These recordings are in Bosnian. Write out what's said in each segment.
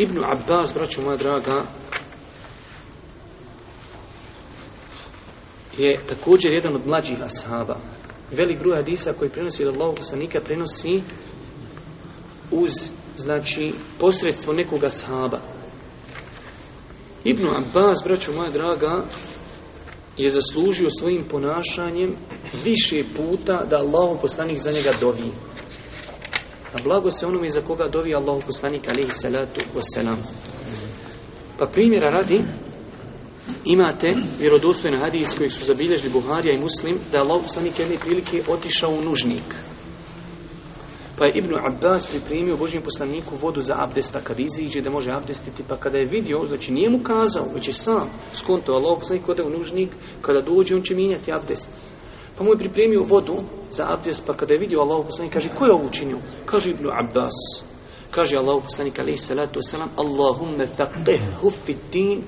Ibn Abbas, braću moja draga, je također jedan od mlađih ashaba. Velik gruj hadisa koji prenosi od Allahog poslanika prenosi uz, znači, posredstvo nekoga ashaba. Ibn Abbas, braću moja draga, je zaslužio svojim ponašanjem više puta da Allahog poslanik za njega dovije. A blago se onome za koga dovi Allah poslanik alihi salatu wasalam. Pa primjera radi, imate vjerodostojne hadijs kojeg su zabilježili Buharija i Muslim, da je Allah poslanik jedne prilike otišao u nužnik. Pa je Ibnu Abbas pripremio Božijem poslaniku vodu za abdesta kad iziđe da može abdestiti, pa kada je vidio, znači nije mu kazao, već je sam skontao Allah poslanik kada je u nužnik, kada dođe on će minjati abdest. Pa mu je pripremio vodu za abdest, pa kada je vidio Allahu poslanik, kaže, ko je ovu učinio? Kaže Ibnu Abbas. Kaže Allahu poslanik, alaih salatu wasalam, Allahumme faqih hufitin,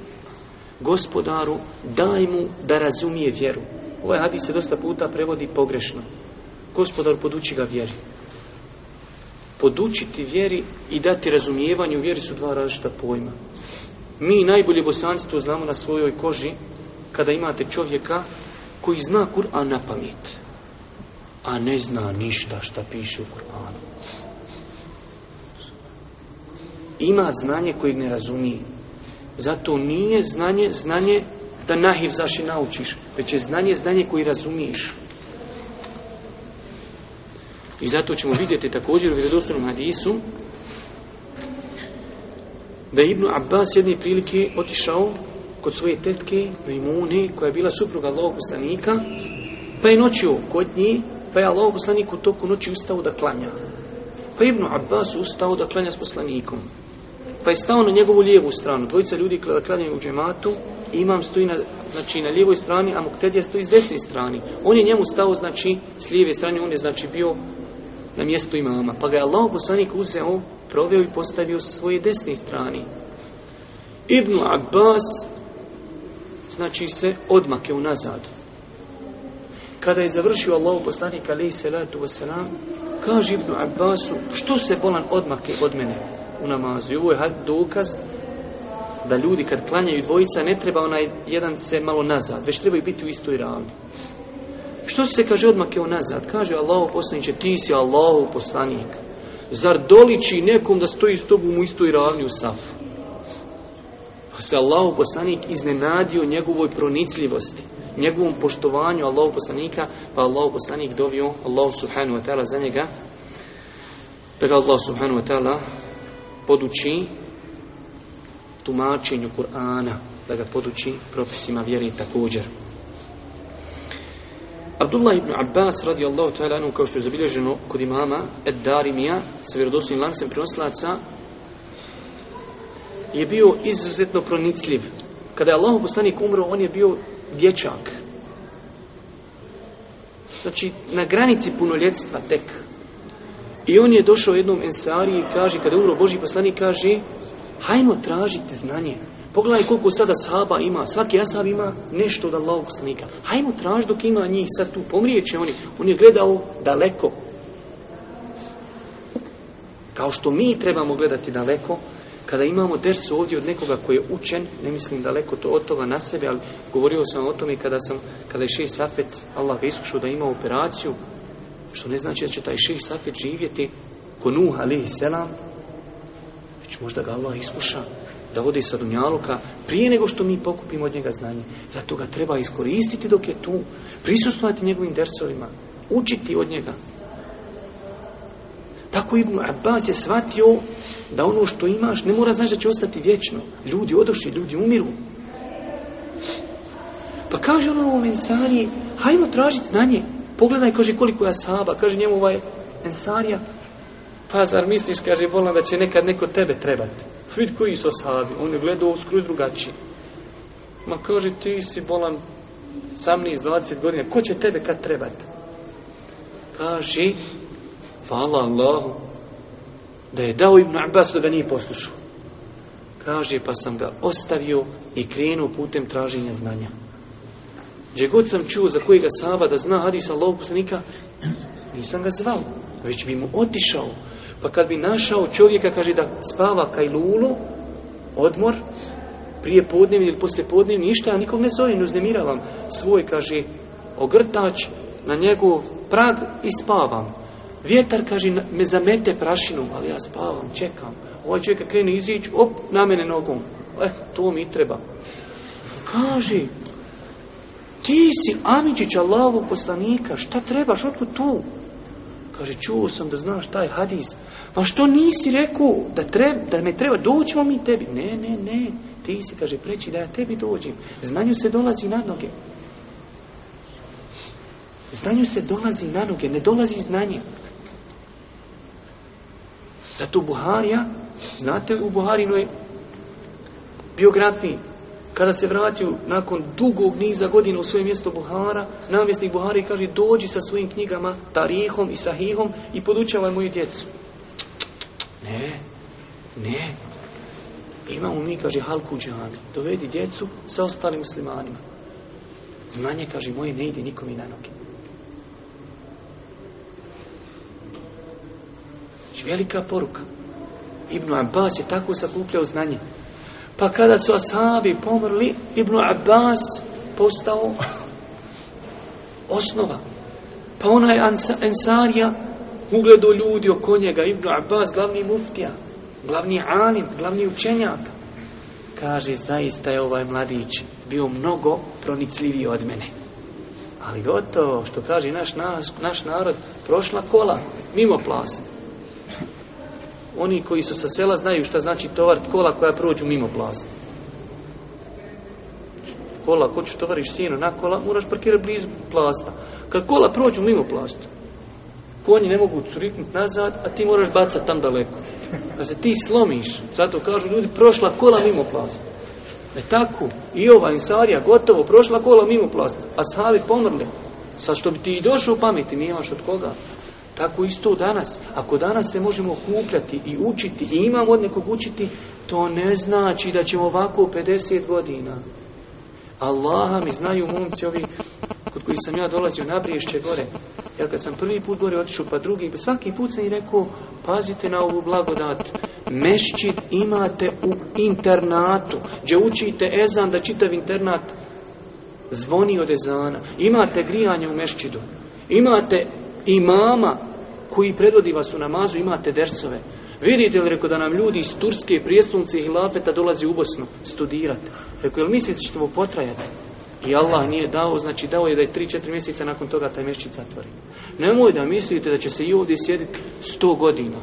gospodaru, daj mu da razumije vjeru. Ovaj hadis se dosta puta prevodi pogrešno. Gospodaru, poduči ga vjeri. Podučiti vjeri i dati razumijevanje u vjeri su dva različita pojma. Mi najbolje bosanci to znamo na svojoj koži, kada imate čovjeka koji zna Kur'an na pamet, a ne zna ništa šta piše u Kur'anu. Ima znanje kojeg ne razumije. Zato nije znanje, znanje da nahiv zaši naučiš, već je znanje, znanje koji razumiješ. I zato ćemo vidjeti također u vjerodostavnom hadisu da je Ibnu Abbas jedne prilike otišao kod svoje tetke, Mejmune, koja je bila supruga Allahog poslanika, pa je noćio kod nje, pa je Allahog poslanik u toku noći ustao da klanja. Pa je Ibnu Abbas ustao da klanja s poslanikom. Pa je stao na njegovu lijevu stranu. Dvojica ljudi kada klanjaju u džematu, imam stoji na, znači, na lijevoj strani, a Muktedija stoji s desne strani. On je njemu stao, znači, s lijeve strane, on je, znači, bio na mjestu imama. Pa ga je Allahog poslanik uzeo, proveo i postavio svoje desne strani. Ibnu Abbas znači se odmake unazad. Kada je završio Allahu poslanik alaihi salatu wasalam, kaže Ibnu Abbasu, što se bolan odmake od mene u namazu? I ovo je dokaz da ljudi kad klanjaju dvojica, ne treba onaj jedan se malo nazad, već treba i biti u istoj ravni. Što se kaže odmake unazad? Kaže Allahu poslaniće, ti si Allahu poslanik. Zar doliči nekom da stoji s tobom u istoj ravni u safu? se Allahu poslanik iznenadio njegovoj pronicljivosti, njegovom poštovanju Allahu poslanika, pa Allahu poslanik dovio Allahu subhanahu wa ta'ala za njega, da ga Allah subhanahu wa ta'ala poduči tumačenju Kur'ana, da ga poduči propisima vjeri također. Abdullah ibn Abbas radijallahu ta'ala anhu kao što je zabilježeno kod imama Ed Darimija sa vjerodostojnim lancem prenoslaca je bio izuzetno pronicljiv. Kada je Allahu poslanik umro, on je bio dječak. Znači, na granici punoljetstva tek. I on je došao jednom ensari i kaže, kada je umro Boži poslanik, kaže, hajmo tražiti znanje. Pogledaj koliko sada sahaba ima, svaki asab ima nešto od Allahog poslanika. Hajmo traži dok ima njih, sad tu pomriječe oni. On je gledao daleko. Kao što mi trebamo gledati daleko, kada imamo ders ovdje od nekoga koji je učen, ne mislim daleko to od toga na sebe, ali govorio sam o tome kada sam kada je Šejh Safet Allah ga iskušao da ima operaciju, što ne znači da će taj Šejh Safet živjeti konuh alihi selam, već možda ga Allah iskuša da ode sa Dunjaluka prije nego što mi pokupimo od njega znanje. Zato ga treba iskoristiti dok je tu, prisustovati njegovim dersovima, učiti od njega, Tako Ibnu Abbas je shvatio da ono što imaš ne mora znaš da će ostati vječno. Ljudi odošli, ljudi umiru. Pa kaže ono ovom Ensariji, hajmo tražiti znanje. Pogledaj, kaže koliko je asaba, kaže njemu ovaj Ensarija. Pa zar misliš, kaže, volim da će nekad neko tebe trebati. Vid koji su asabi, on je gledao skruj drugačije. Ma kaže, ti si bolan sam niz 20 godina, ko će tebe kad trebati? Kaže, Hvala Allahu da je dao Ibnu Abbas da ga nije poslušao. Kaže pa sam ga ostavio i krenuo putem traženja znanja. Gdje god sam čuo za kojega sahaba da zna hadis Allahog poslanika, nisam ga zvao, već bi mu otišao. Pa kad bi našao čovjeka, kaže da spava kaj lulu, odmor, prije podnevni ili poslije podnevni, ništa, ja nikog ne zovem, uznemiravam svoj, kaže, ogrtač na njegov prag i spavam. Vjetar, kaže, me zamete prašinom, ali ja spavam, čekam. Ovaj čovjek krene izići, op, na mene nogom. E, to mi treba. Kaže, ti si Amidžić Allahovog poslanika, šta trebaš, otkud tu? Kaže, čuo sam da znaš taj hadis. Ma što nisi rekao da, treb, da ne treba, doćemo mi tebi. Ne, ne, ne, ti si, kaže, preći da ja tebi dođem. Znanju se dolazi na noge. Znanju se dolazi na noge, ne dolazi znanje. Zato Buharija, znate u Buharinoj biografiji, kada se vratio nakon dugog niza godina u svoje mjesto Buhara, namjesnik Buhari kaže dođi sa svojim knjigama, Tarihom i Sahihom i podučavaj moju djecu. Ne, ne. Imamo mi, kaže, halku u džami. Dovedi djecu sa ostalim muslimanima. Znanje, kaže, moje ne ide nikom i na noge. Znači, velika poruka. Ibn Abbas je tako sakupljao znanje. Pa kada su asabi pomrli, Ibn Abbas postao osnova. Pa ona je ensarija ugledao ljudi oko njega. Ibn Abbas, glavni muftija, glavni alim, glavni učenjak. Kaže, zaista je ovaj mladić bio mnogo pronicljiviji od mene. Ali gotovo, što kaže naš, naš, naš narod, prošla kola, mimo plasti oni koji su sa sela znaju šta znači tovar kola koja prođu mimo vlasti. Kola, ko će tovariš sino na kola, moraš parkirati blizu plasta. Kad kola prođu mimo plasta, konji ne mogu curiknuti nazad, a ti moraš bacati tam daleko. Da se ti slomiš, zato kažu ljudi, prošla kola mimo plasta. E tako, i ova insarija gotovo prošla kola mimo plasta, a sahavi pomrli. Sad što bi ti i došao u pameti, nijemaš od koga. Tako isto danas. Ako danas se možemo kupljati i učiti i imamo od nekog učiti, to ne znači da ćemo ovako 50 godina. Allaha mi znaju momci ovi kod koji sam ja dolazio na Briješće gore. Ja kad sam prvi put gore otišao pa drugi, svaki put sam i rekao pazite na ovu blagodat. Mešćit imate u internatu gdje učite ezan da čitav internat zvoni od ezana. Imate grijanje u mešćidu. Imate imama koji predvodi vas u namazu, imate dersove. Vidite li, reko, da nam ljudi iz Turske, prijestunce i hilafeta dolazi u Bosnu studirati. Reko, jel mislite što ovo potrajate? I Allah nije dao, znači dao je da je 3-4 mjeseca nakon toga taj mešćic zatvori. Nemoj da mislite da će se i ovdje sjediti 100 godina.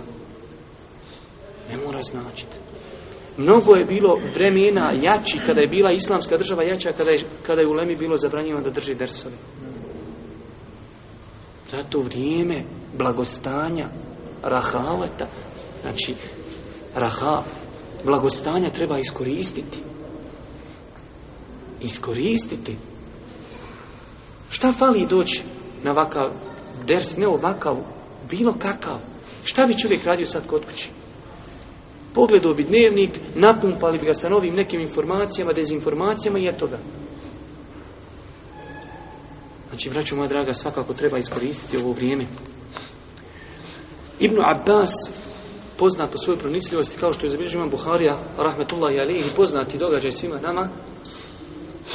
Ne mora značiti. Mnogo je bilo vremena jači kada je bila islamska država jača kada je, kada je u Lemi bilo zabranjeno da drži dersove. Zato vrijeme blagostanja, rahaveta, znači raha, blagostanja treba iskoristiti. Iskoristiti. Šta fali doći na ovakav ders, ne ovakav, bilo kakav? Šta bi čovjek radio sad kod kući? Pogledao bi dnevnik, napumpali bi ga sa novim nekim informacijama, dezinformacijama i eto ga. Znači, vraću moja draga, svakako treba iskoristiti ovo vrijeme. Ibnu Abbas, poznat po svojoj pronicljivosti, kao što je zabilježio imam Buharija, rahmetullahi alihi, poznati događaj svima nama,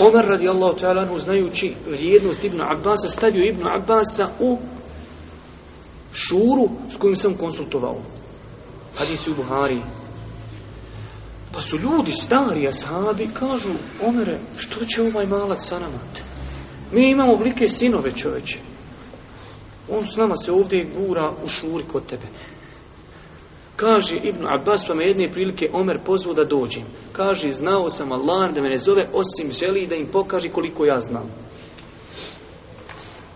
Omer radijallahu ta'ala anhu, znajući vrijednost Ibnu Abbasa, stavio Ibnu Abbasa u šuru s kojim sam konsultovao. Hadisi u Buhari. Pa su ljudi, stari ashabi, kažu, Omere, što će ovaj malac sa nama? Mi imamo oblike sinove čoveče. On s nama se ovdje gura u šuri kod tebe. Kaže Ibn Abbas, pa me jedne prilike Omer pozvao da dođem. Kaže, znao sam Allah da me ne zove, osim želi da im pokaže koliko ja znam.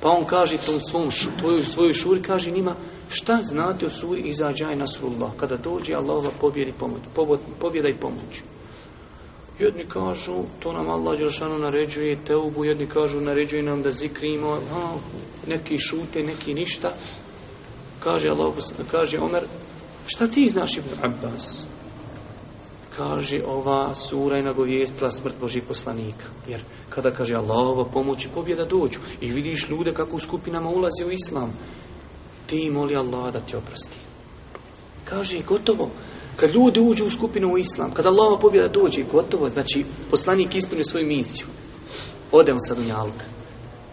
Pa on kaže tom svom šu, tvoju, svoju šuri, kaže njima, šta znate o suri izađaj nasrullah, kada dođe Allah pobjeda i pomoć. Pobjeda i pomoć. Jedni kažu, to nam Allah Đelšanu naređuje teubu, jedni kažu, naređuje nam da zikrimo, a, neki šute, neki ništa. Kaže, Allah, kaže Omer, šta ti znaš, Ibn Abbas? Kaže, ova sura je nagovijestila smrt Božih poslanika. Jer kada kaže Allahova pomoć i pobjeda dođu i vidiš ljude kako u skupinama ulaze u Islam, ti moli Allah da te oprosti. Kaže, gotovo, gotovo. Kad ljudi uđu u skupinu u islam, kada Allahova pobjeda dođe, gotovo, znači, poslanik ispunio svoju misiju. Ode on sa dunjalka.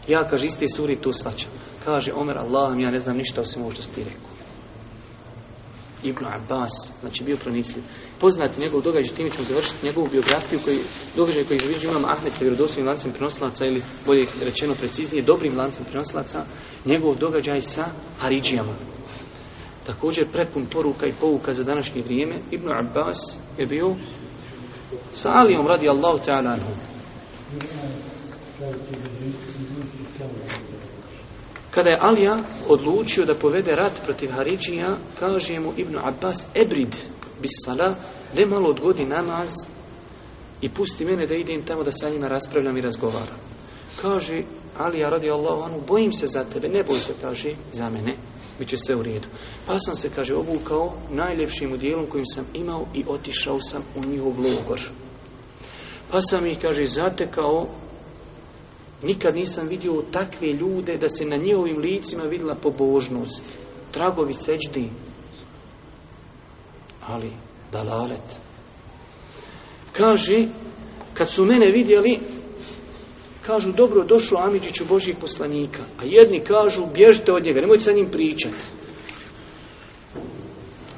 Ja, kaže, iste suri tu svačam. Kaže, Omer, Allahom, ja ne znam ništa osim ovo što ti rekao. Ibn Abbas, znači, bio pronisljiv. Poznati njegov događaj, tim ćemo završiti njegovu biografiju, koji, događaj koji živiđu imam Ahmed sa vjerodosnim lancem prenoslaca, ili bolje rečeno preciznije, dobrim lancem prenoslaca, njegov događaj sa Haridžijama, također prepun poruka i pouka za današnje vrijeme, Ibn Abbas je bio sa Alijom radi Allahu ta'ala anhu. Kada je Alija odlučio da povede rat protiv Haridžija, kaže mu Ibn Abbas, ebrid bis sala, ne malo odgodi namaz i pusti mene da idem tamo da sa njima raspravljam i razgovaram. Kaže Alija radi Allahu anhu, bojim se za tebe, ne boj se, kaže, za mene bit će sve u redu. Pa sam se, kaže, obukao najljepšim udjelom kojim sam imao i otišao sam u njihov logor. Pa sam ih, kaže, zatekao, nikad nisam vidio takve ljude da se na njihovim licima vidjela pobožnost, tragovi seđdi, ali dalalet. Kaže, kad su mene vidjeli, kažu dobro došao Amidžić u Božijeg poslanika, a jedni kažu bježite od njega, nemojte sa njim pričati.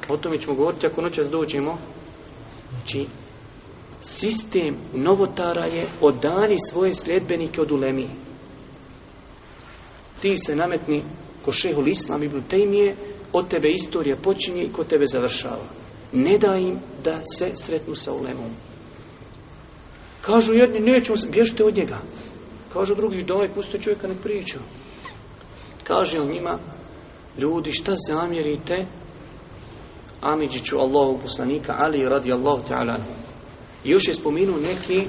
O tome ćemo govoriti ako noćas dođemo. Znači, sistem novotara je odani svoje sljedbenike od ulemi. Ti se nametni ko šehol islam i blutejmije, od tebe istorija počinje i ko tebe završava. Ne daj im da se sretnu sa ulemom. Kažu jedni, nećemo, bježite od njega. Kažu drugi, daj, pusti čovjeka, ne priča. Kaže on njima, ljudi, šta zamjerite? Amidžiću Allahu poslanika Ali radi Allahu ta'ala anhu. Još je spomenuo neke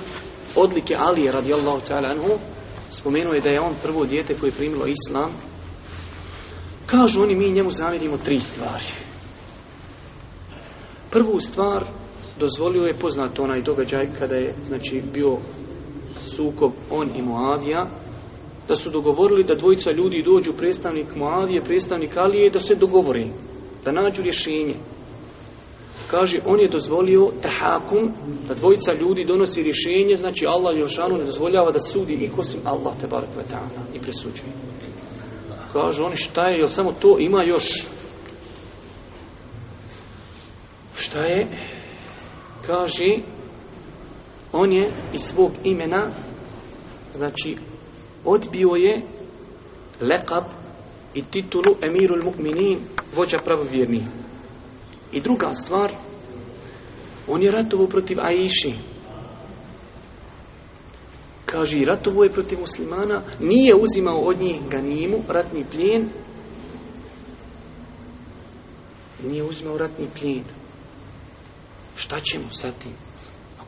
odlike Ali radi Allahu ta'ala anhu. Spomenuo je da je on prvo dijete koje je primilo islam. Kažu oni, mi njemu zamjerimo tri stvari. Prvu stvar dozvolio je poznat onaj događaj kada je znači bio sukob on i Moavija, da su dogovorili da dvojica ljudi dođu predstavnik Moavije, predstavnik Alije, da se dogovore, da nađu rješenje. Kaže, on je dozvolio tahakum, da dvojica ljudi donosi rješenje, znači Allah Jošanu ne dozvoljava da sudi ikosim Allah te kvetana i presuđuje. Kaže, oni šta je, jel samo to ima još? Šta je? Kaže, on je iz svog imena znači odbio je lekab i titulu emirul mu'minin vođa pravovjerni i druga stvar on je ratovo protiv Aiši kaže i ratovo je protiv muslimana nije uzimao od njih ganimu ratni plijen nije uzimao ratni plijen šta ćemo sa tim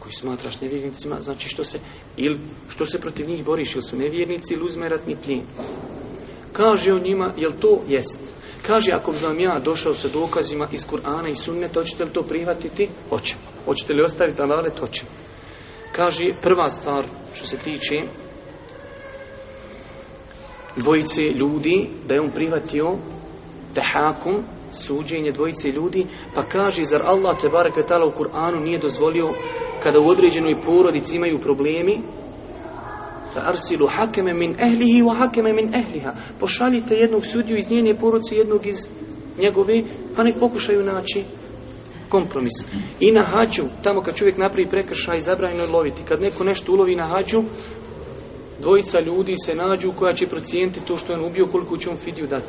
koji smatraš nevjernicima, znači što se, ili što se protiv njih boriš, ili su nevjernici, ili uzme ratni plin. Kaže on njima, jel to jest? Kaže, ako bi vam ja došao sa dokazima iz Kur'ana i Sunneta, hoćete li to prihvatiti? Hoćemo. Hoćete li ostaviti alalet? Hoćemo. Kaže, prva stvar što se tiče dvojice ljudi, da je on prihvatio tehakum, suđenje dvojice ljudi, pa kaže, zar Allah tebara u Kur'anu nije dozvolio kada u određenoj porodici imaju problemi, fa arsilu hakeme min ehlihi wa hakeme min ehliha. Pošaljite jednog sudiju iz njene poruce, jednog iz njegove, pa nek pokušaju naći kompromis. I na hađu, tamo kad čovjek napravi prekršaj, zabranjeno je loviti. Kad neko nešto ulovi na hađu, dvojica ljudi se nađu koja će procijenti to što je on ubio, koliko će on fidiju dati.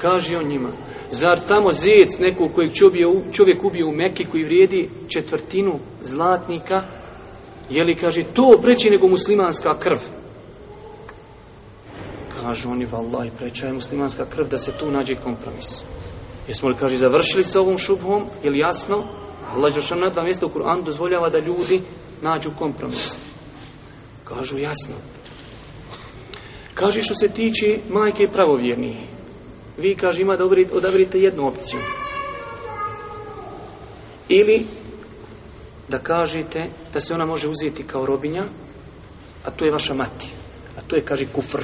Kaže on njima, Zar tamo zec neku kojeg čovjek ubio u Mekke koji vrijedi četvrtinu zlatnika? Je li, kaže, to preći nego muslimanska krv? Kažu oni, vallaj, preća je muslimanska krv da se tu nađe kompromis. Jesmo li, kaže, završili sa ovom šubhom? Je li jasno? Allah je na dva mjesta u Kur'an dozvoljava da ljudi nađu kompromis. Kažu, jasno. Kaže, što se tiče majke pravovjernije vi kaže ima dobri odabrite jednu opciju ili da kažete da se ona može uzeti kao robinja a to je vaša mati a to je kaže kufr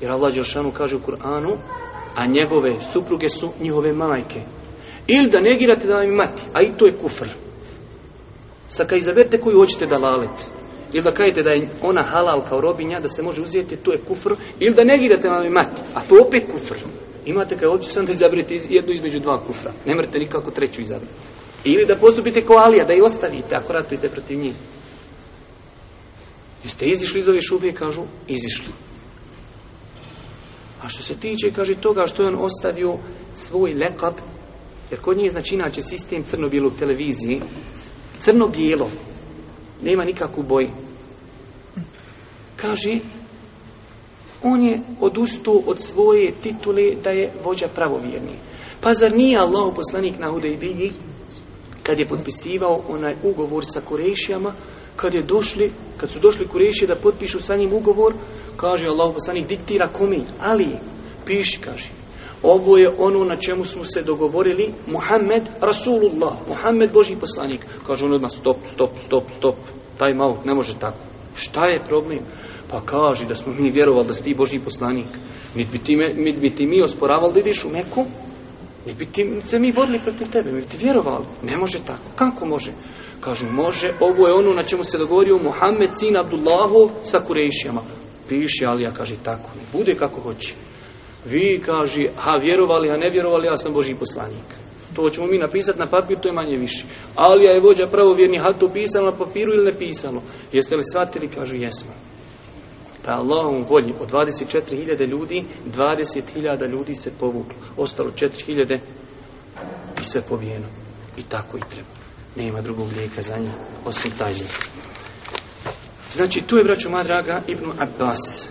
jer Allah Đeršanu kaže u Kur'anu a njegove supruge su njihove majke ili da negirate da vam imati a i to je kufr sad kad izaberte koju hoćete da lalete Ili da kažete da je ona halal kao robinja, da se može uzijeti, to je kufr. Ili da negirate vam i mati, a to opet kufr. Imate kao opciju sam da izabirate jednu između dva kufra. Ne mrete nikako treću izabirati. Ili da postupite kao alija, da je ostavite ako ratujete protiv njih. Jeste izišli iz ove šubije, kažu, izišli. A što se tiče, kaže, toga što je on ostavio svoj lekab, jer kod nje je znači inače sistem crno-bijelog televiziji, crno-bijelog, nema nikakvu boju. Kaže, on je odustao od svoje titule da je vođa pravovjerni. Pa zar nije Allah poslanik na Hudejbiji, kad je potpisivao onaj ugovor sa Kurešijama, kad, je došli, kad su došli Kurešije da potpišu sa njim ugovor, kaže Allah poslanik diktira kome, ali piši, kaže, ovo je ono na čemu smo se dogovorili, Muhammed Rasulullah, Muhammed Boži poslanik. Kaže on odmah, stop, stop, stop, stop, taj malo, ne može tako. Šta je problem? Pa kaži da smo mi vjerovali da si ti Boži poslanik. Nid bi ti, me, nid bi ti mi osporavali da ideš u Meku, nid bi ti nid se mi borili protiv tebe, nid bi ti vjerovali. Ne može tako, kako može? Kažu, može, ovo je ono na čemu se dogovorio Muhammed, sin Abdullahov, sa Kurejšijama. Piše, ali ja kaže, tako, ne bude kako hoće vi kaži, ha, vjerovali, ha, ne vjerovali, ja sam Boži poslanik. To ćemo mi napisati na papir, to je manje više. Ali ja je vođa pravovjerni, ha, to pisano na papiru ili ne pisano? Jeste li shvatili? Kažu, jesmo. Pa Allahom volji, od 24.000 ljudi, 20.000 ljudi se povuklo. Ostalo 4.000 i sve pobijeno. I tako i treba. Nema drugog lijeka za njih, osim taj lijek. Znači, tu je, braćo, ma draga, Ibnu Abbas.